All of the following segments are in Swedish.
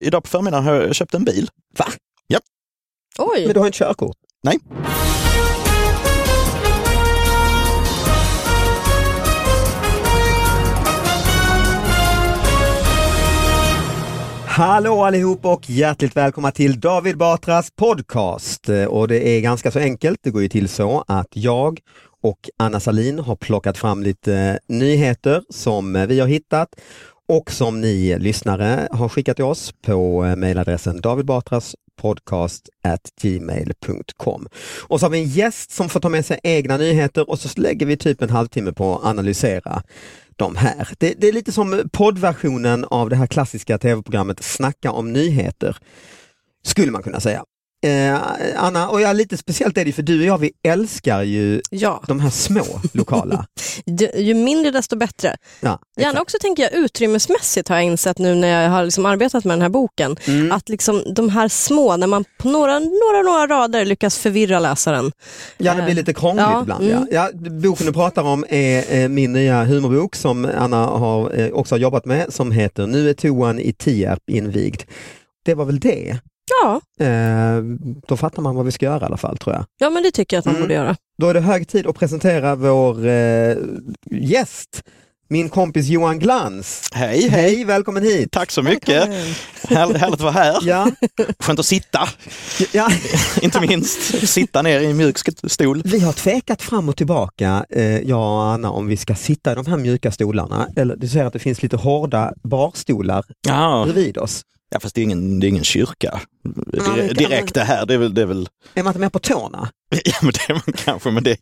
Idag på förmiddagen har jag köpt en bil. Va? Japp. Oj! Men du har inte körkort? Nej. Hallå allihop och hjärtligt välkomna till David Batras podcast. Och det är ganska så enkelt. Det går ju till så att jag och Anna Salin har plockat fram lite nyheter som vi har hittat och som ni lyssnare har skickat till oss på eh, mejladressen davidbatraspodcast@gmail.com. Och så har vi en gäst som får ta med sig egna nyheter och så lägger vi typ en halvtimme på att analysera de här. Det, det är lite som poddversionen av det här klassiska tv-programmet Snacka om nyheter, skulle man kunna säga. Eh, Anna, och ja, lite speciellt är det för du och jag, vi älskar ju Ja. de här små lokala. Ju, ju mindre desto bättre. Ja, Gärna också tänker jag utrymmesmässigt har jag insett nu när jag har liksom arbetat med den här boken. Mm. Att liksom de här små, när man på några, några, några rader lyckas förvirra läsaren. Ja, det blir lite krångligt Ja, ibland. mm. Ja. Ja, boken du pratar om är eh, min nya humorbok som Anna har eh, också har jobbat med som heter Nu är toan i Tierp invigd. Det var väl det. Ja, Eh, då fattar man vad vi ska göra i alla fall tror jag. ja men det tycker jag att man Mm. borde göra. Då är det hög tid att presentera vår eh, gäst, min kompis Johan Glans. Hej, Hej, välkommen hit! Tack så mycket. Härligt, härligt att vara här. Ja, Skönt att sitta, ja. inte minst. Sitta ner i en mjuk stol. Vi har tvekat fram och tillbaka, eh, jag och Anna, om vi ska sitta i de här mjuka stolarna. Eller du säger att det finns lite hårda barstolar Ja, bredvid oss. Ja fast det är ingen, det är ingen kyrka kan direkt det här. Det är väl, det är väl Är man inte mer på tårna? Ja, men det är man kanske, men det,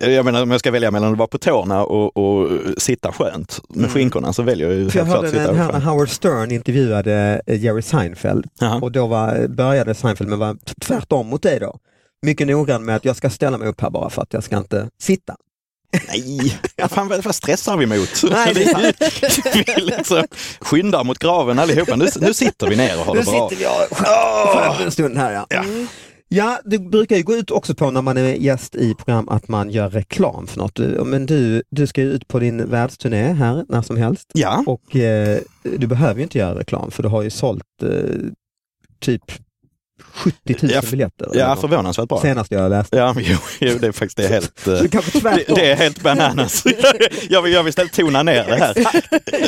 jag menar om jag ska välja mellan att vara på tårna och, och sitta skönt med skinkorna så väljer jag ju Mm. För jag hörde sitta den här när. Howard Stern intervjuade eh, Jerry Seinfeld Jaha. och då var, började Seinfeld med att vara tvärtom mot dig då. Mycket noggrann med att jag ska ställa mig upp här bara för att jag ska inte sitta. Nej, ja, fan, vad, stressar vi mot? Nej, är sant. vi liksom skyndar mot graven allihopa. Nu, nu sitter vi ner och har Nu det bra. sitter vi och skönt en stund här ja. Ja. Ja, det brukar ju gå ut också på när man är gäst i program att man gör reklam för något. Men du, du ska ju ut på din världsturné här när som helst Ja, och eh, du behöver ju inte göra reklam för du har ju sålt eh, typ 70 000 Ja, biljetter. ja något. förvånansvärt bra. Senast jag läste. Ja, jo, jo, det är faktiskt det är helt... eh, Det Det, är helt bananas. Jag vill, jag vill istället tona ner det här.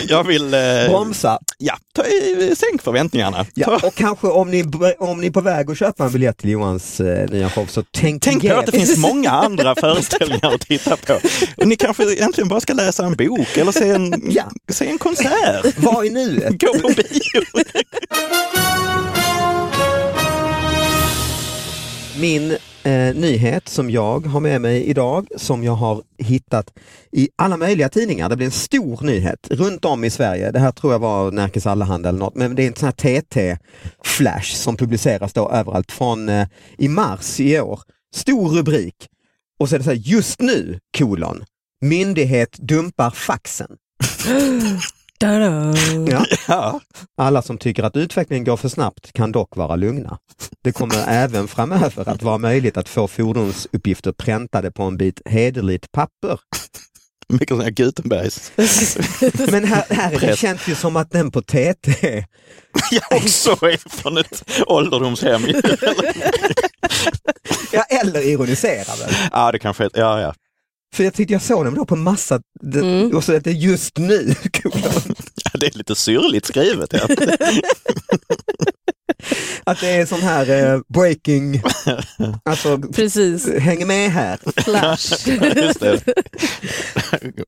Jag vill... eh, Bromsa. Ja, ta, i- sänk förväntningarna. Ja, och kanske om ni, om ni är på väg att köpa en biljett till Johans eh, nya show så tänk, Tänk på att det finns många andra föreställningar att titta på. Och ni kanske egentligen bara ska läsa en bok eller se en, Ja. se en konsert. Vad är nuet? Gå på bio. Min eh, nyhet som jag har med mig idag, som jag har hittat i alla möjliga tidningar. Det blir en stor nyhet runt om i Sverige. Det här tror jag var Närkes Allehanda eller något, men det är en sån här TT-flash som publiceras då överallt från eh, i mars i år. Stor rubrik och så är det så här, just nu, kolon, myndighet dumpar faxen. Ja. Ja. Alla som tycker att utvecklingen går för snabbt kan dock vara lugna. Det kommer även framöver att vara möjligt att få fordonsuppgifter präntade på en bit hederligt papper. Mycket sådana här Gutenbergs. Men här, här det känns ju som att den på TT, Ja, också är från ett ålderdomshem. ja eller ironiserar väl. Ja, det kanske är, ja, ja. För jag tyckte jag såg dem då på massa, det, Mm. och så att det är just nu. Ja, Det är lite syrligt skrivet. Ja. att det är sån här eh, breaking, alltså Precis, häng med här. flash. Just det.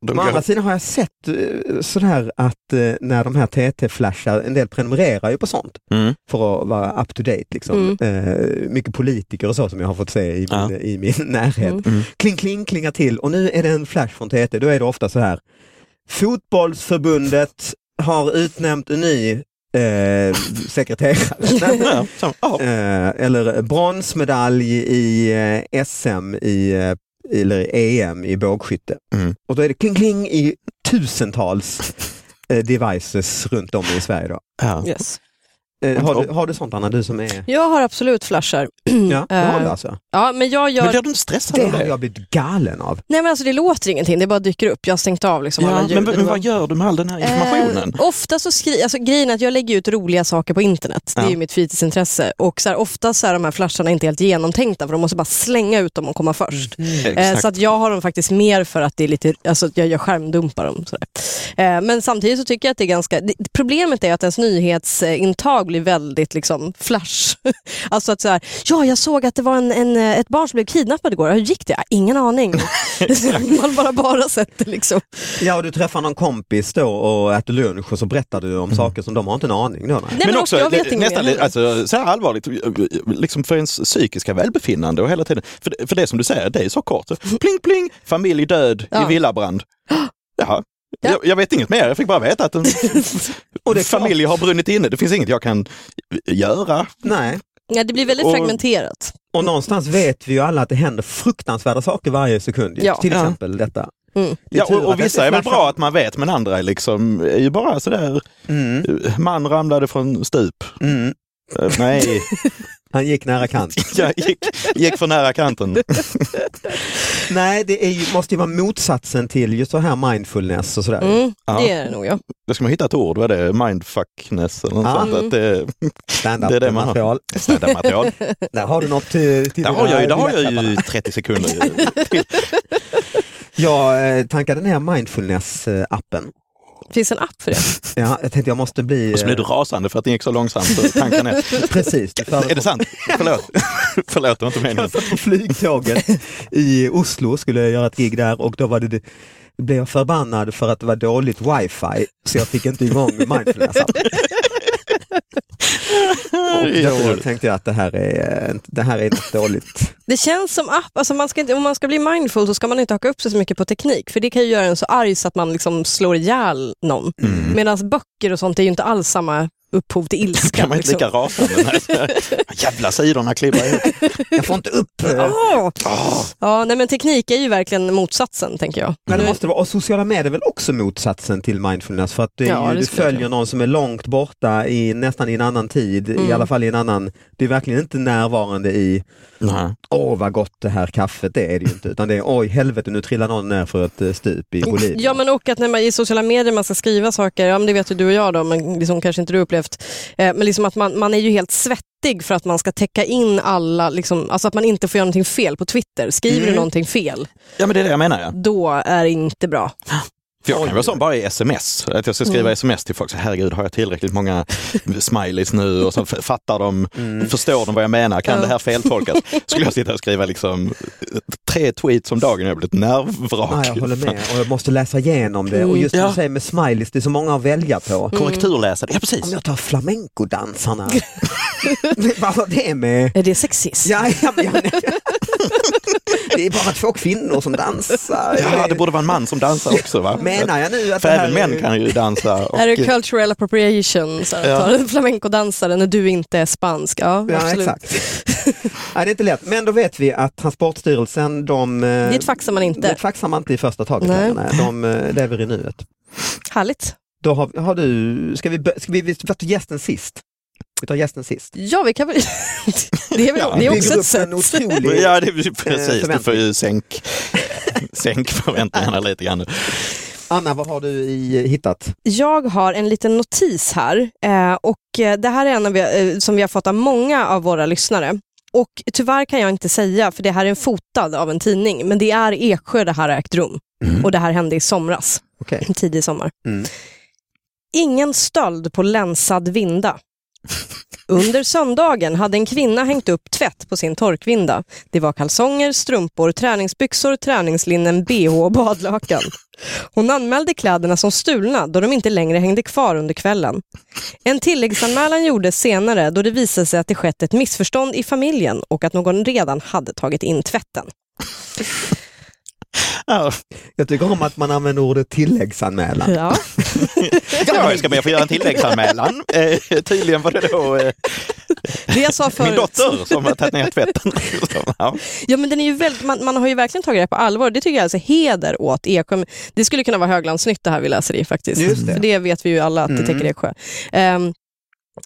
De Å andra går, sidan har jag sett eh, sådär att eh, när de här TT flashar, en del prenumererar ju på sånt mm. för att vara up to date. Liksom. Eh, mycket politiker och så som jag har fått se i min, Ja. i min närhet. Mm. Mm. Kling kling klingar till och nu är det en flash från TT, då är det ofta så här. Fotbollsförbundet har utnämnt en ny eh, sekreterare. Eh, eller bronsmedalj i eh, SM i, eh, eller EM i bågskytte. Mm. Och då är det kling kling i tusentals eh, devices runt om i Sverige. Då. Ja. Yes. Eh, har, du, har du sånt Anna, du som är... Jag har absolut flashar. Ja, det har du Eh, alltså. Ja, men jag gör... Men blir du inte stressad Det av har det? jag blivit galen av. Nej men alltså det låter ingenting, det bara dyker upp. Jag har stängt av liksom alla Ja, ljud. men, men vad gör du med all den här informationen? Eh, ofta så skriver, alltså grejen är att jag lägger ut roliga saker på internet. Det är Ja. ju mitt fritidsintresse. Och så här, ofta så är de här flasharna inte helt genomtänkta för de måste bara slänga ut dem och komma först. Eh, Exakt. så att jag har dem faktiskt mer för att det är lite, alltså jag gör skärmdumpar dem. Eh, men samtidigt så tycker jag att det är ganska, det, problemet är att ens nyhetsintag blir väldigt liksom flash. alltså att så här, ja jag såg att det var en, en, ett barn som blev kidnappad igår, hur gick det? Ingen aning. Man bara bara sett det liksom. Ja, och du träffar någon kompis då och äter lunch och så berättar du om saker som de har inte en aning då. Nej. Nej, men också, jag vet det- inget nästan alltså, så här allvarligt, liksom för ens psykiska välbefinnande och hela tiden. För, det- för det som du säger, det är så kort. Pling pling, familj död Ja. i villabrand. Jaha. Ja. Jag, jag vet inget mer, jag fick bara veta att en Och det familj har brunnit inne. Det finns inget jag kan göra. Nej. Ja, det blir väldigt Och- fragmenterat. Och någonstans vet vi ju alla att det händer fruktansvärda saker varje sekund. Ja. Till Ja. exempel detta. Mm. Ja, och, och vissa är väl bra att man vet, men andra är liksom, är ju bara sådär, Mm. man ramlade från stup. Mm. Eh, Nej, Han gick nära kant. jag gick, gick för nära kanten. Nej, det är ju, måste ju vara motsatsen till just så här mindfulness och sådär. Mm, Ja. Det är det nog ja. Då ska man hitta ett ord, vad är det? Mindfuckness eller något Ja. sånt. Att det, Stand-up Det är det man har. material. Stand-up-material. Där har du något till, till Där har jag, ju- där har jag ju 30 sekunder. till. Jag eh, tankade ner mindfulness-appen. Finns det en app för det? Ja, jag tänkte jag måste bli... Och så blev du eh, rasande för att det gick så långsamt. Så tanken är, Precis, du är det sant? Förlåt. Förlåt, det var inte meningen. Jag satt på flygtåget i Oslo, skulle göra ett gig där och då var det, det blev jag förbannad för att det var dåligt wifi så jag fick inte igång mindfulness då tänkte jag att det här är, det här är något dåligt. Det känns som app, alltså man ska inte, om man ska bli mindful så ska man inte haka upp sig så mycket på teknik för det kan ju göra en så arg så att man liksom slår ihjäl någon. Mm. Medan böcker och sånt är ju inte alls samma upphov till ilska. kan man inte lika liksom. rasande. Jävla sidorna klibbar ihop. Jag får inte upp... Åh! Åh, Ja, nej, men teknik är ju verkligen motsatsen tänker jag. Men det Nu- måste vara, och sociala medier är väl också motsatsen till mindfulness för att det är Ja, ju, det du följer någon som är långt borta i nästan i en annan tid, i Mm. alla fall i en annan, det är verkligen inte närvarande i Nej. åh vad gott det här kaffet det är det ju inte, utan det är oj helvete nu trillar någon ner för ett eh, stup i Bolivia. Ja men och att när man i sociala medier man ska skriva saker, ja men det vet ju du och jag då, men liksom kanske inte du upplevt, eh, men liksom att man, man är ju helt svettig för att man ska täcka in alla, liksom, alltså att man inte får göra någonting fel på Twitter. Skriver Mm. du någonting fel, Ja men det är det jag menar ja. då är det inte bra. För jag kan vara sån bara i sms, att jag ska skriva Mm. sms till folk, så herregud har jag tillräckligt många smileys nu och så fattar de, Mm. förstår de vad jag menar, kan Ja. det här feltolkas? Skulle jag sitta och skriva liksom tre tweets om dagen, jag ett Ja, nervvrak. jag håller med och jag måste läsa igenom det och just som Ja. du säger med smileys, det är så många att välja på. Korrekturläsare, ja precis. Om jag tar flamencodansarna, vad har det med? Är det sexism? Ja, ja, men jag, det är bara två kvinnor som dansar. Ja, det borde vara en man som dansar också va? Menar jag nu att För det här även män kan ju dansa. Och, Är det cultural appropriation? Så Ja. Tar en flamencodansare när du inte är spansk? Ja, Ja, absolut. exakt. Nej, det är inte lätt, men då vet vi att Transportstyrelsen, de... Dit faxar man inte. Det faxar man inte i första taget. Nej. Nej. De eh, lever i nuet. Härligt. Då har, har du, ska vi, ska vi, vi tar gästen sist? Vi tar gästen sist. Ja, vi kan väl... det är, väl, Ja, det är också ett sätt. en otrolig... Ja, det är precis. Du får ju sänk, sänk förväntningarna lite grann. nu. Anna, vad har du i, hittat? Jag har en liten notis här eh, och eh, det här är en av vi, eh, som vi har fått av många av våra lyssnare. Och tyvärr kan jag inte säga, för det här är en fotad av en tidning, men det är Eksjö det här har ägt rum. Och det här hände i somras, Okej. tidig sommar. Mm. Ingen stöld på länsad vinda. Under söndagen hade en kvinna hängt upp tvätt på sin torkvinda. Det var kalsonger, strumpor, träningsbyxor, träningslinnen, bh och badlakan. Hon anmälde kläderna som stulna då de inte längre hängde kvar under kvällen. En tilläggsanmälan gjordes senare då det visade sig att det skett ett missförstånd i familjen och att någon redan hade tagit in tvätten. Ja, Jag tycker om att man använder ordet tilläggsanmälan. Ja. jag ska be att få göra en tilläggsanmälan. Eh, tydligen var det då eh, Det jag sa min dotter som har tagit ner tvätten. Ja. Ja, men den är ju väldigt, man, man har ju verkligen tagit det på allvar. Det tycker jag alltså heder åt Eksjö. Det skulle kunna vara Höglandsnytt det här vi läser i faktiskt. Just det. För det vet vi ju alla att det Mm. täcker Eksjö. Ehm,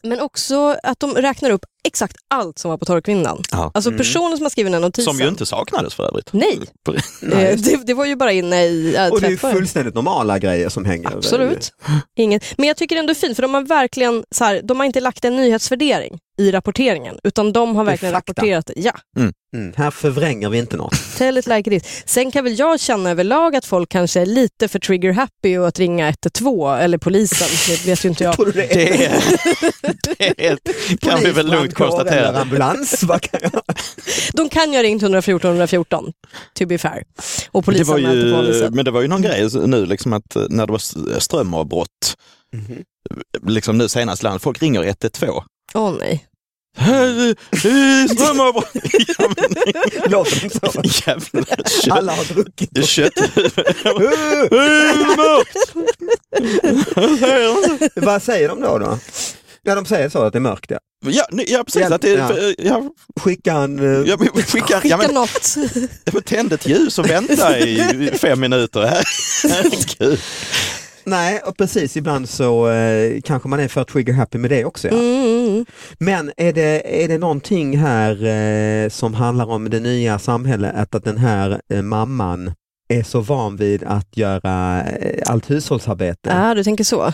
men också att de räknar upp exakt allt som var på torkvinnan. Ja. Alltså Mm. personen som har skrivit den här notisen. Som ju inte saknades för övrigt. Nej, Nej, eh, just det. det, det var ju bara inne i äh, Och det är ju fullständigt normala grejer som hänger. Absolut. Inget. Men jag tycker ändå är fint för de har verkligen så här, de har inte lagt en nyhetsvärdering i rapporteringen utan de har Det verkligen rapporterat det. Ja, Mm, här förvränger vi inte något. tell it like it. Sen kan väl jag känna överlag att folk kanske är lite för trigger happy och att ringa 112 eller polisen, det vet ju inte jag. Det Det, det kan vi väl lugnt brandkår Eller ambulans? Vad kan jag? De kan ju ha ringt 114 114, to be fair. Och Det polisen var på vanligt ju, sätt. men det var ju någon grej nu, liksom att eh, när det var strömavbrott, liksom nu senast land, folk ringer 112. Åh nej. Det är Strömavbrott! Låter de så? Jävla kött. Alla har druckit. Kött. Vad säger de då? då? Ja, de säger så att det är mörkt. Ja. Ja, nej, ja precis. Ja, Att det, ja. ja, Skicka en... eh, ja, men skicka, ja, men, något. men tänd ett ljus och vänta i fem minuter. Herregud. Nej, och precis. Ibland så eh, kanske man är för trigger happy med det också. Ja. Mm. Men är det, är det någonting här eh, som handlar om det nya samhället, att, att den här eh, mamman är så van vid att göra eh, allt hushållsarbete? Ja, du tänker så.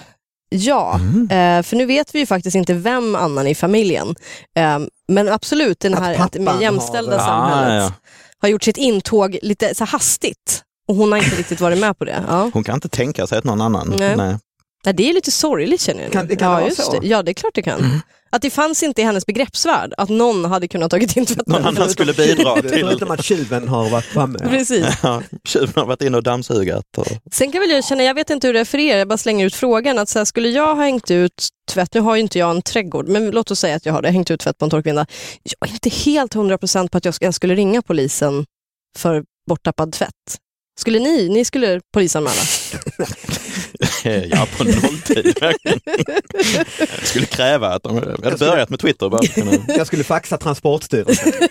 Ja, eh, för nu vet vi ju faktiskt inte vem annan i familjen. Eh, men absolut, den Att här att med jämställda har- samhället Ah, ja. har gjort sitt intåg lite så hastigt. Och hon har inte riktigt varit med på det. Ja. Hon kan inte tänka sig att någon annan... Nej. Nej. Nej, det är lite sorgligt känner jag. nu. Kan- det kan ja, vara just så? Det. Ja, det är klart det kan. Att det fanns inte i hennes begreppsvärld att någon hade kunnat tagit in tvätten. Någon annan skulle bidra till... Förutom att tjuven har varit framme. Precis. Ja, tjuven har varit inne och dammsugat. Och... Sen kan väl jag känna, jag vet inte hur det är för er, jag bara slänger ut frågan, att så här, skulle jag ha hängt ut tvätt, nu har ju inte jag en trädgård, men låt oss säga att jag har det, hängt ut tvätt på en torkvinda. Jag är inte helt hundra procent på att jag ens skulle ringa polisen för borttappad tvätt. Skulle ni, ni skulle polisanmäla? Ja, på nolltid. Jag skulle kräva att de hade börjat med Twitter. Bara kunna... Jag skulle faxa Transportstyrelsen.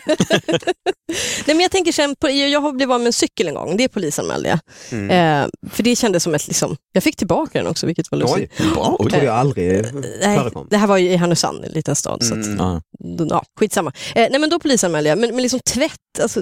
Nej, men jag tänker sen, på, jag har blivit av med en cykel en gång, det polisanmälde jag. Mm. Eh, för det kändes som ett, liksom, jag fick tillbaka den också, vilket var lustigt. Bra. Det trodde jag aldrig Nej, förekom. det här var ju i Härnösand, en liten stad. Så att, Mm. Ja. ja, skitsamma. Eh, nej men då polisanmälde jag, men, men liksom tvätt, alltså,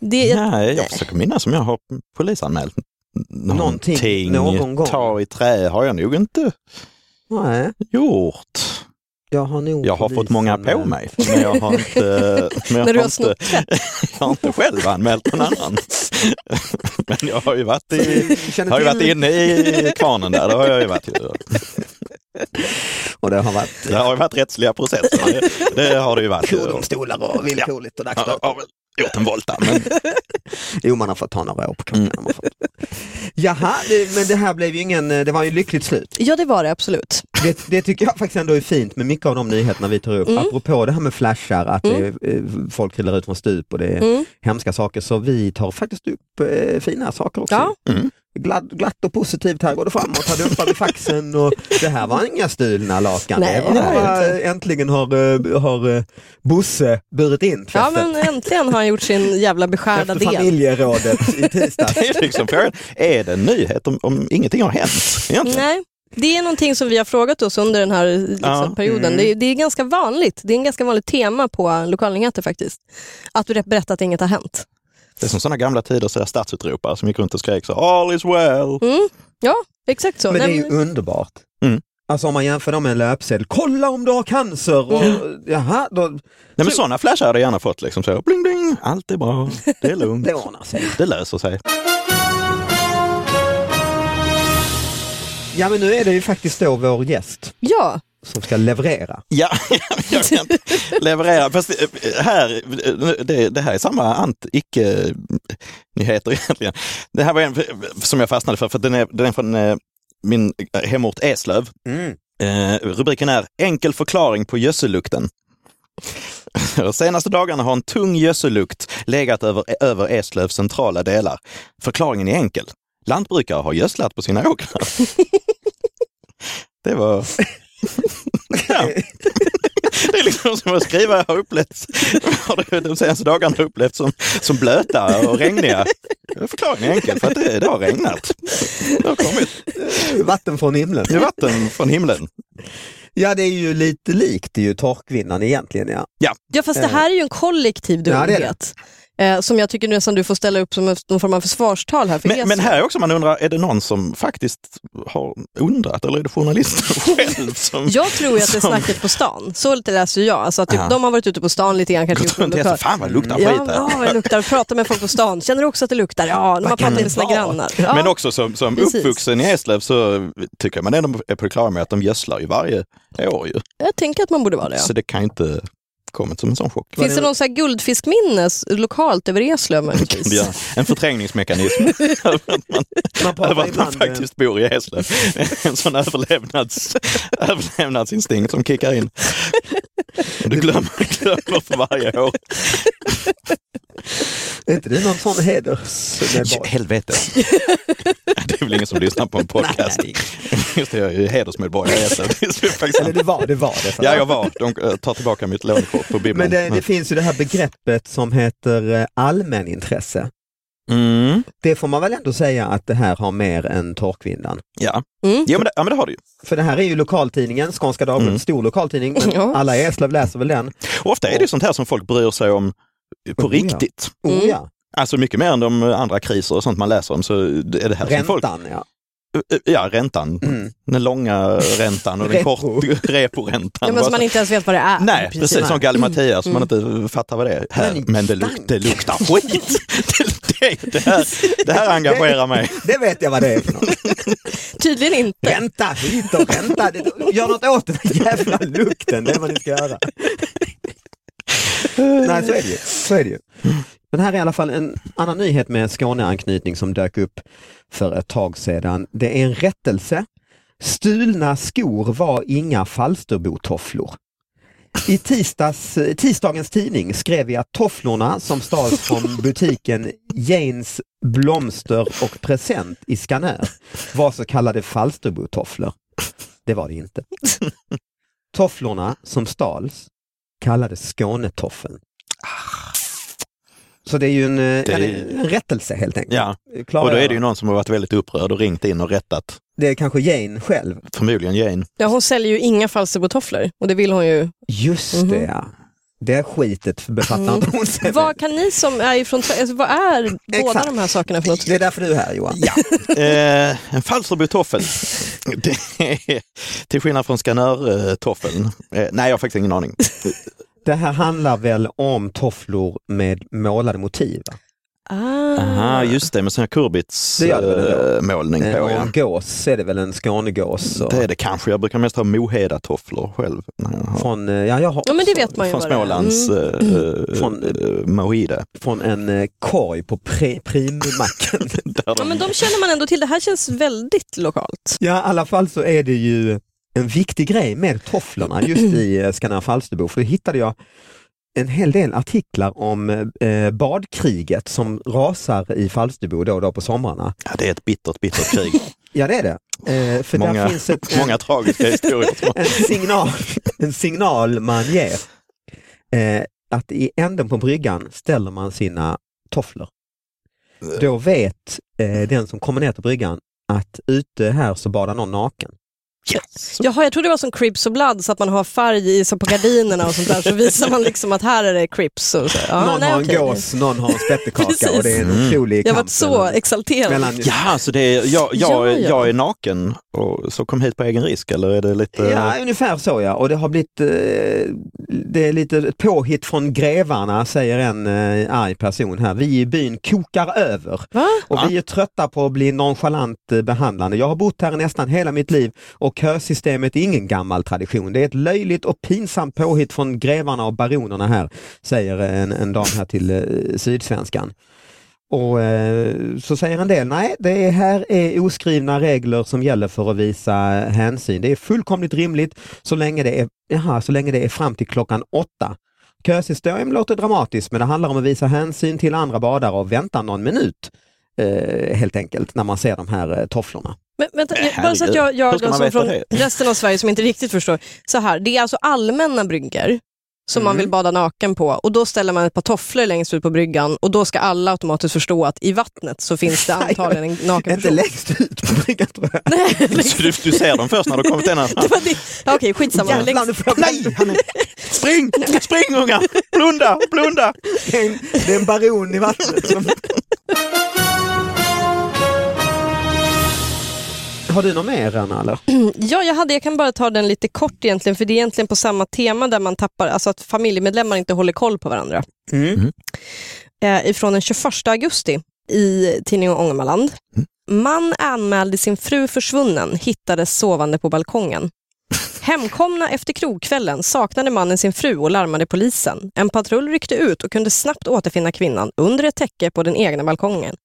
Det, Nej, jag försöker minnas om jag har polisanmält Någonting, någon gång. Ta i trä har jag nog inte Nej, gjort. jag har nog Jag har fått många på mig, men jag har inte, men jag har inte, jag har inte själv anmält någon annan. Men jag har ju varit, i, har ju varit inne i kvarnen där, det har jag ju varit. Och det har varit Det har ju varit rättsliga processer, det, det har det ju varit. jourdomstolar och villkorligt och Jag dagsböter. har väl gjort en volta, men Jo, man har fått ta några år på kroppen. Mm. Jaha, det, men det här blev ju ingen, det var ju lyckligt slut. ja, det var det absolut. Det, det tycker jag faktiskt ändå är fint med mycket av de nyheterna vi tar upp. Mm. Apropå det här med flashar, att det är, eh, folk trillar ut från stup och det är Mm. hemska saker. Så vi tar faktiskt upp eh, fina saker också. Ja. Mm. Glatt, glatt och positivt, här går det framåt, här dumpar vi faxen och det här var inga stulna lakan. Nej, det var det var det äntligen har, eh, har eh, Bosse burit in Ja, tvätten. men äntligen har han gjort sin jävla beskärda Efter del. familjerådet i tisdags. det är liksom är det en nyhet om, om ingenting har hänt? Egentligen? Nej, det är någonting som vi har frågat oss under den här liksom, Ja. perioden. Mm. Det, är, det är ganska vanligt. Det är en ganska vanligt tema på lokalnyheter faktiskt. Att du berättar att inget har hänt. Det är som sådana gamla tider så statsutropare som gick runt och skrek så all is well. Mm. Ja, exakt så. Men det är ju underbart. Mm. Alltså om man jämför dem med en löpsedel, kolla om du har cancer! Och, Jaha, då, Nej, men sådana flashar hade jag gärna fått. Liksom så, bling, bling, allt är bra, det är lugnt, det ordnar sig. det löser sig. Ja men nu är det ju faktiskt då vår gäst Ja, som ska leverera. Ja, jag kan leverera. Fast eh, här, det, det här är samma ant-icke-nyheter egentligen. Det här var en som jag fastnade för, för den är, den är från eh, min hemort Eslöv. Mm. Eh, rubriken är Enkel förklaring på gödsellukten. De senaste dagarna har en tung gödsellukt legat över, över Eslövs centrala delar. Förklaringen är enkel. Lantbrukare har gödslat på sina åkrar. Det var... Ja. Det är liksom som att skriva jag har upplevt, har det de senaste dagarna upplevt som, som blöta och regniga. Förklaringen är enkel, för att det, det har regnat. Det har kommit. Vatten från himlen. Är vatten från himlen. Ja det är ju lite likt det är ju torkvinnan egentligen ja. ja fast det här är ju en kollektiv Ja, det är det. Eh, som jag tycker nästan du får ställa upp som någon form av försvarstal här för Men, men här är också man undrar, är det någon som faktiskt har undrat eller är det journalisten själv som... Jag tror att det är snacket på stan. Så lite läser jag. Alltså att typ, de har varit ute på stan lite grann. Kanske Gått runt och hetsat, Fan vad det luktar Ja, skit här. ja, det luktar. Prata med folk på stan. Känner du också att det luktar? Ja, kan pratat det med sina grannar. Ja. Men också som, som precis. uppvuxen i Eslöv så tycker man ändå är på det klara med att de gödslar ju varje år ju. Jag tänker att man borde vara det. Ja. Så det kan inte kommit som en sån chock. Finns det någon så här guldfiskminnes lokalt över Eslöv det möjligtvis? en förträngningsmekanism att man, Man man eh, faktiskt bor i Eslöv. En sån överlevnads, överlevnadsinstinkt som kickar in. Du glömmer, glömmer för varje år. är inte det någon sån hedersmedborgare? Helvete. Det är väl ingen som lyssnar på en podcast. Nej, Just det, jag är ju hedersmedborgare Eller det var det, var det. Ja, jag var. De eh, tar tillbaka mitt lånekort på Bibeln. Men det, det finns ju det här begreppet som heter eh, allmänintresse. Mm, Det får man väl ändå säga att det här har mer än torkvinnan. ja. Mm. Ja, men det, ja, men det har du ju. För det här är ju lokaltidningen, Skånska Dagbladet, Mm. stor lokaltidning, men Ja. alla i Eslöv läser väl den. Och ofta är det ju sånt här som folk bryr sig om på Oh, ja. riktigt. Oh, Mm. ja. Alltså mycket mer än de andra kriser och sånt man läser om så är det här som folk... Räntan, ja. Ja, räntan. Mm. Den långa räntan och den Repo. kort reporäntan. Ja, men som man inte ens vet vad det är. Nej, precis som Gallimatias som Mm. man inte fattar vad det är. Här, Men men det, luk, det luktar skit. det, det, här, det här engagerar mig. Det vet jag vad det är för något. Tydligen inte. Ränta hit och ränta. Gör något åt den här jävla lukten, det är vad ni ska göra. Nej, så är det ju. Så är det ju. Men här är i alla fall en annan nyhet med Skåneanknytning som dök upp för ett tag sedan. Det är en rättelse. Stulna skor var inga Falsterbotofflor. I tisdags, tisdagens tidning skrev vi att tofflorna som stals från butiken Janes Blomster och Present i Skanör var så kallade Falsterbotofflor. Det var det inte. Tofflorna som stals kallades Skånetoffeln. Så det är ju en, Det en, en rättelse helt enkelt. Ja, Klarar och då är det ju någon som har varit väldigt upprörd och ringt in och rättat. Det är kanske Jane själv. Förmodligen Jane. Ja, hon säljer ju inga Falsterbotofflor och det vill hon ju. Just Mhm. det ja. Det skitet befattar inte hon sig. Vad kan ni som är ifrån alltså, vad är båda Exakt. de här sakerna för något? Det är därför du är här Johan. Ja, eh, en Falsterbo-toffel. Till skillnad från skanörtoffeln. Eh, nej, jag har faktiskt ingen aning. Det här handlar väl om tofflor med målade motiv? Va? Ah. Aha, just det, med sån här Det gör det väl då? kurbits målning Eh, på. och Ja. en gås är det väl en Skånegås? och- Det är det kanske. Jag brukar mest ha Moheda-tofflor själv. har- Från, eh, ja, jag har Ja men det vet man ju Från. Smålands Mm. eh, Från- eh, Moheda. från en eh, korg på primmacken. Ja men de känner man ändå till, det här känns väldigt lokalt. ja, i alla fall så är det ju en viktig grej med tofflorna just i eh, Skanör Falsterbo. För då hittade jag en hel del artiklar om eh, badkriget som rasar i Falsterbo då och då på somrarna. Ja, det är ett bittert, bittert krig. Ja det är det. Eh, för där många, finns ett, många tragiska historier. en, signal, en signal man ger. Eh, att i änden på bryggan ställer man sina tofflor. Då vet eh, den som kommer ner till bryggan att ute här så badar någon naken. Yes. Jaha, jag trodde det var som Crips och Blood, så att man har färg i, så på gardinerna och sånt där, så visar man liksom att här är det Crips. Och så. Ja, någon nej, har en okej. gås, någon har en spettekaka och det är en Mm. otrolig Jag var så exalterad. mellan, Ja, så det är, jag, jag, Ja, ja. jag är naken och så kom hit på egen risk eller är det lite... Ja, ungefär så ja. Och det har blivit, eh, det är lite påhitt från grevarna, säger en eh, arg person här. Vi i byn kokar över. Va? Och Ja. vi är trötta på att bli nonchalant eh, behandlande. Jag har bott här nästan hela mitt liv och kösystemet är ingen gammal tradition. Det är ett löjligt och pinsamt påhitt från grevarna och baronerna här, säger en, en dam här till eh, Sydsvenskan. Och eh, så säger en del, nej det är, här är oskrivna regler som gäller för att visa hänsyn. Det är fullkomligt rimligt så länge det är, jaha, så länge det är fram till klockan åtta. Kösystem låter dramatiskt men det handlar om att visa hänsyn till andra badare och vänta någon minut eh, helt enkelt när man ser de här eh, tofflorna. Men, vänta, jag- bara så att jag, jag ska man alltså, veta från det? resten av Sverige som inte riktigt förstår. Så här, det är alltså allmänna bryggor som man Mm. vill bada naken på och då ställer man ett par tofflor längst ut på bryggan och då ska alla automatiskt förstå att i vattnet så finns det antagligen en naken Inte person. längst ut på bryggan tror jag. Nej, Så du, du ser dem först när du kommit ända fram? det var det. Ja, Okej, skitsamma. Jävlar, Längst, Nej! Han är... Spring! Spring unga! Blunda! Blunda! Det är en, det är en baron i vattnet. Som... Har du något mer Anna? Eller? ja, jag, hade, jag kan bara ta den lite kort egentligen, för det är egentligen på samma tema där man tappar, alltså att familjemedlemmar inte håller koll på varandra. Mm. eh, ifrån den 21 augusti i tidningen Ångermanland. Man anmälde sin fru försvunnen, hittades sovande på balkongen. Hemkomna efter krogkvällen saknade mannen sin fru och larmade polisen. En patrull ryckte ut och kunde snabbt återfinna kvinnan under ett täcke på den egna balkongen.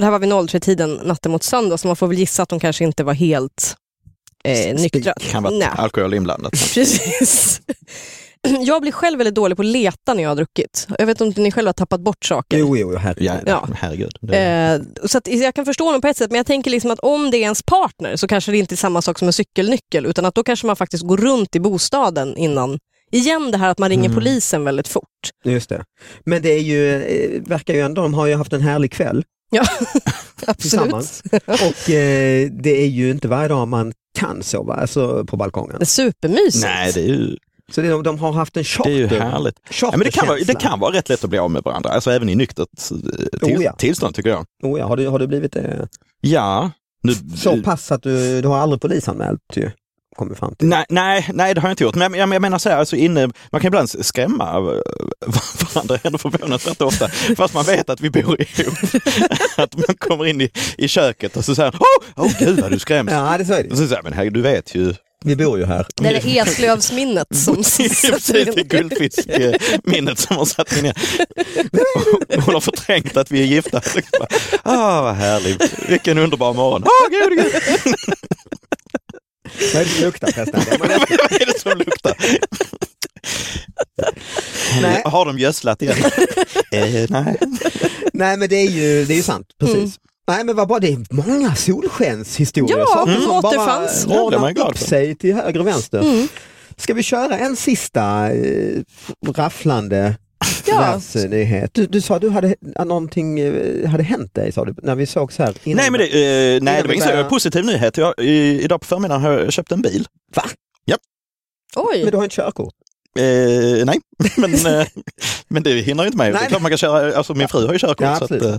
Och det här var vid 03-tiden natten mot söndag, så man får väl gissa att hon kanske inte var helt eh, nyktra. Kan vara Nej. alkohol inblandat. Precis. Jag blir själv väldigt dålig på att leta när jag har druckit. Jag vet inte om ni själva har tappat bort saker. Jo, jo, herregud. Ja, Ja. herregud. Det... Eh, så att jag kan förstå honom på ett sätt, men jag tänker liksom att om det är ens partner så kanske det inte är samma sak som en cykelnyckel, utan att då kanske man faktiskt går runt i bostaden innan. Igen det här att man ringer Mm. polisen väldigt fort. Just det. Men det är ju, eh, verkar ju ändå, de har ju haft en härlig kväll Ja, absolut. tillsammans. Och eh, det är ju inte varje dag man kan sova alltså, på balkongen. Det är supermysigt. Nej, det är ju, Så det, de, de har haft en det charter. är ju härligt. Ja, men det, kan vara, det kan vara rätt lätt att bli av med varandra, alltså även i nyktert eh, till, Oh, ja. tillstånd tycker jag. Oh, ja. har, du, har du blivit det? Ja. Nu, Så pass att du, du har aldrig polisanmält ju, kommer fram till. Nej, nej, nej, det har jag inte gjort. Men jag, jag menar så här, alltså inne, man kan ibland skrämma eh, varandra ändå förvånansvärt ofta. Fast man vet att vi bor ihop. Att man kommer in i, i köket och så säger åh, oh, gud vad du skräms. Ja, det så är det. Och så säger men herregud, du vet ju. Vi bor ju här. Det är det Eslövsminnet som Precis, sätter det in. guldfiskminnet som har satt ner. Hon har förträngt att vi är gifta. Ah, vad härligt, vilken underbar morgon. Åh, gud, gud. Vad är det som luktar förresten? Det är man- Vad är det som luktar? Nej. Har de gödslat igen? eh, nej. Nej men det är ju, det är ju sant, precis. Mm. Nej men vad bra, det är många solskenshistorier Ja, saker de som bara återfanns. Ordnar glad upp för. sig till höger och vänster. Mm. Ska vi köra en sista eh, rafflande. Världsnyhet? Du, du sa att du hade, att någonting eh, hade hänt dig sa du, när vi sågs här innan. Nej, men det, eh, nej, det var ingen positiv nyhet. Jag, i, idag på förmiddagen har jag köpt en bil. Oj, Men du har inte körkort? Eh, nej, men, eh, men det ju inte mig. Nej. Det är klart man kan köra, alltså min fru har ju körkort. Ja, så att, eh,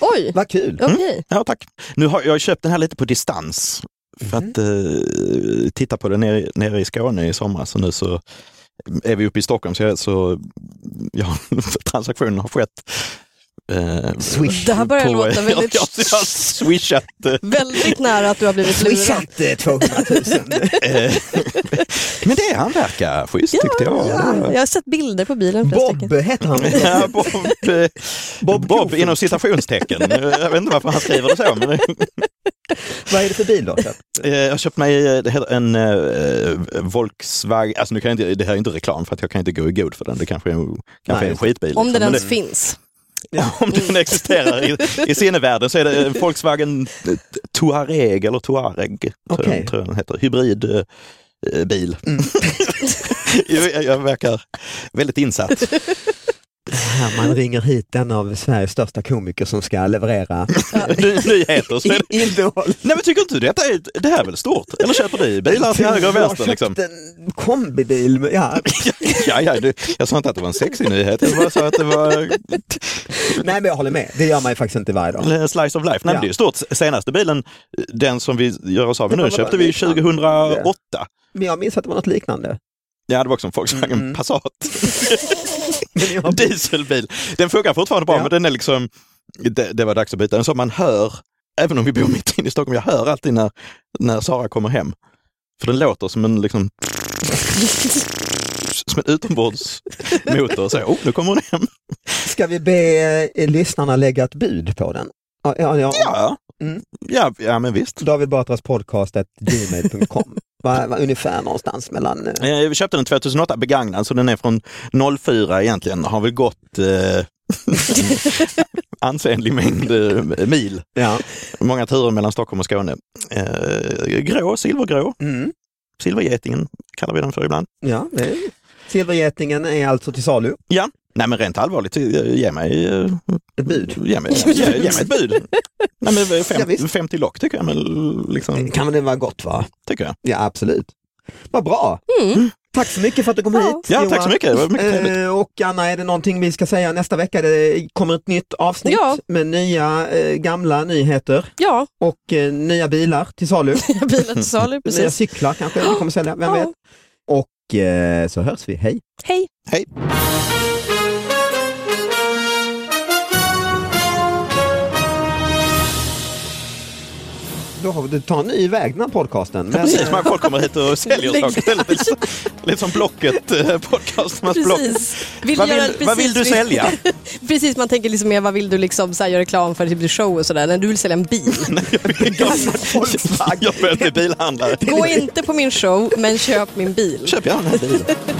Oj, Vad kul. okej. ja, tack. Nu har jag köpt den här lite på distans för att eh, titta på den nere, nere i Skåne i somras. Så nu så är vi uppe i Stockholm så, jag, så ja, transaktionen har skett. Eh, Swish. Det här börjar på- låta väldigt, Jag, jag har swishat. eh, väldigt nära att du har blivit lurad. Swishat eh, 200 000. eh, men det han verkar schysst tyckte jag. Ja, jag har sett bilder på bilen. Bob heter han. Ja, Bob, eh, Bob Bob, inom citationstecken. Jag vet inte varför han skriver det så. Men Vad är det för bil då? Eh, Jag har köpt mig eh, det en eh, Volkswagen, alltså nu kan jag inte, det här är inte reklam för att jag kan inte gå i god för den, det kanske är, en- kanske är en skitbil. Om den liksom. ens Men finns. Om den existerar i, i sinnevärlden så är det en Volkswagen eh, Touareg eller Touareg, tror, Okej. jag, tror jag den heter, hybrid eh, eh, bil. jag, jag verkar väldigt insatt. Här man ringer hit en av Sveriges största komiker som ska leverera Ny- Nyheter. Så innehåll. nej men tycker inte du detta är, det här är väl stort? Eller köper du bilar till höger och Jag vänster? har Liksom? en kombibil. med- Ja. Ja, ja, du, jag sa inte att det var en sexig nyhet, jag bara sa att det var Nej men jag håller med, det gör man ju faktiskt inte varje dag. en slice of life. Nej, men Ja. det är ju stort. Senaste bilen, den som vi gör oss av med nu, köpte vi liknande. 2008. Men jag minns att det var något liknande. Ja, det var också en Volkswagen Mm. Passat. Men jag- Dieselbil. Den funkar fortfarande bra, Ja. men den är liksom, det, det var dags att byta den. Så man hör, även om vi bor mitt inne i Stockholm, jag hör alltid när, när Sara kommer hem. För den låter som en liksom som en utombordsmotor. Så, oh, nu kommer hon hem. Ska vi be eh, lyssnarna lägga ett bud på den? Ja, ja, ja. Ja, Mm. ja, ja men visst. David Batras podcast gmail.com. Va, va, ungefär någonstans mellan... eh, Eh, Vi köpte den 2008 begagnad så den är från 04 egentligen. Har väl gått eh, ansenlig mängd eh, mil. Ja. Många turer mellan Stockholm och Skåne. Eh, grå, silvergrå. Mm. Silvergetingen kallar vi den för ibland. ja det är... Silvergetingen är alltså till salu. Ja, nej men rent allvarligt, eh, ge mig, eh, Ett bud. ge mig, ge, ge mig ett bud. Nej, men Ja, fem, visst. 50 lock tycker jag, men liksom, Kan det vara gott va? tycker jag. Ja absolut. Vad bra. Mm. Tack så mycket för att du kom Ja. hit. Ja, tack så mycket. Det var mycket trevligt. Eh, och Anna, är det någonting vi ska säga nästa vecka? Det kommer ett nytt avsnitt Ja. med nya eh, gamla nyheter Ja, och eh, nya bilar till salu. bilen till salu, Nya precis. cyklar kanske vi kommer sälja, vem Ja. vet? Och eh, så hörs vi, hej! Hej. Hej! Då har vi, du tar en ny väg den här podcasten. Men, Precis, man folk kommer hit och säljer saker. Lite, som- lite som Blocket, eh, podcasternas Block. Precis. Vill Vad vill, vad vill du precis, sälja? Precis, man tänker liksom mer vad vill du liksom så här, göra reklam för, typ show och sådär. Du vill sälja en bil. jag behöver bli bilhandlare. Gå inte på min show, men köp min bil. Köp gärna bilen.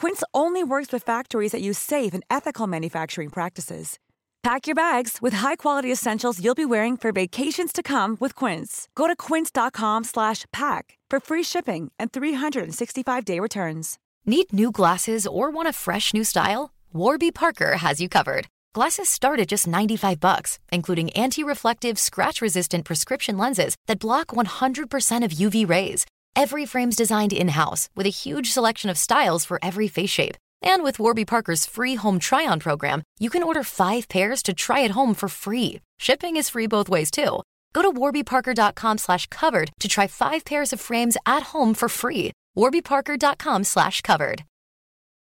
Quince only works with factories that use safe and ethical manufacturing practices. Pack your bags with high-quality essentials you'll be wearing for vacations to come with Quince. Go to quince.com slash pack for free shipping and 365-day returns. Need new glasses or want a fresh new style? Warby Parker has you covered. Glasses start at just 95 bucks, including anti-reflective, scratch-resistant prescription lenses that block 100% of UV rays. Every frame's designed in-house with a huge selection of styles for every face shape. And with Warby Parker's free home try-on program, you can order five pairs to try at home for free. Shipping is free both ways too. Go to warbyparker.com slash covered to try five pairs of frames at home for free. warbyparker.com slash covered.